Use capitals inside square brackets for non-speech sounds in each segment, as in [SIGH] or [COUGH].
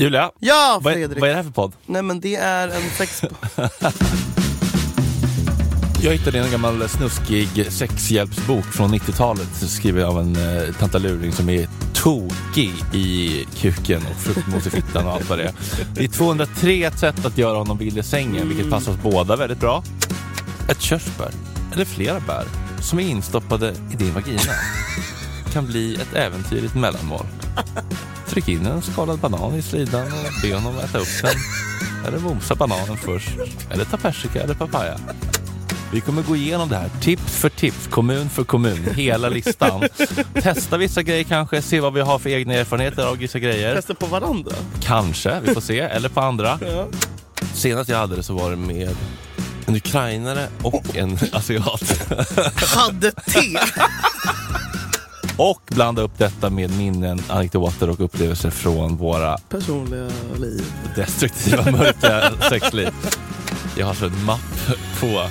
Julia, Ja, vad, Fredrik. vad är det här för podd? Nej men det är en sex... [LAUGHS] Jag hittade en gammal snuskig sexhjälpsbok från 90-talet skriven av en eh, tantaluring som är tokig i kuken och fruktmos i fittan och allt vad det är. Det är 203 sätt att göra honom vild i sängen, vilket passar oss båda väldigt bra. Ett körsbär, eller flera bär, som är instoppade i din vagina kan bli ett äventyrligt mellanmål. Tryck in en skalad banan i slidan och be honom äta upp den. Eller mosa bananen först. Eller ta persika eller papaya. Vi kommer gå igenom det här tips för tips, kommun för kommun, hela listan. Testa vissa grejer kanske, se vad vi har för egna erfarenheter av vissa grejer. Testa på varandra. Kanske, vi får se. Eller på andra. Senast jag hade det så var det med en ukrainare och en asiat. Hade te! Och blanda upp detta med minnen, anekdoter och upplevelser från våra Personliga liv. destruktiva, mörka [LAUGHS] sexliv. Jag har alltså en mapp på,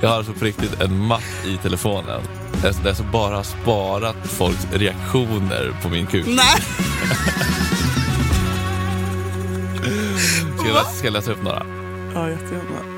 jag har alltså på riktigt en mapp i telefonen. Där jag bara har sparat folks reaktioner på min kuk. Nej! [LAUGHS] Ska jag, läsa, ska jag läsa upp några? Ja, jättegärna.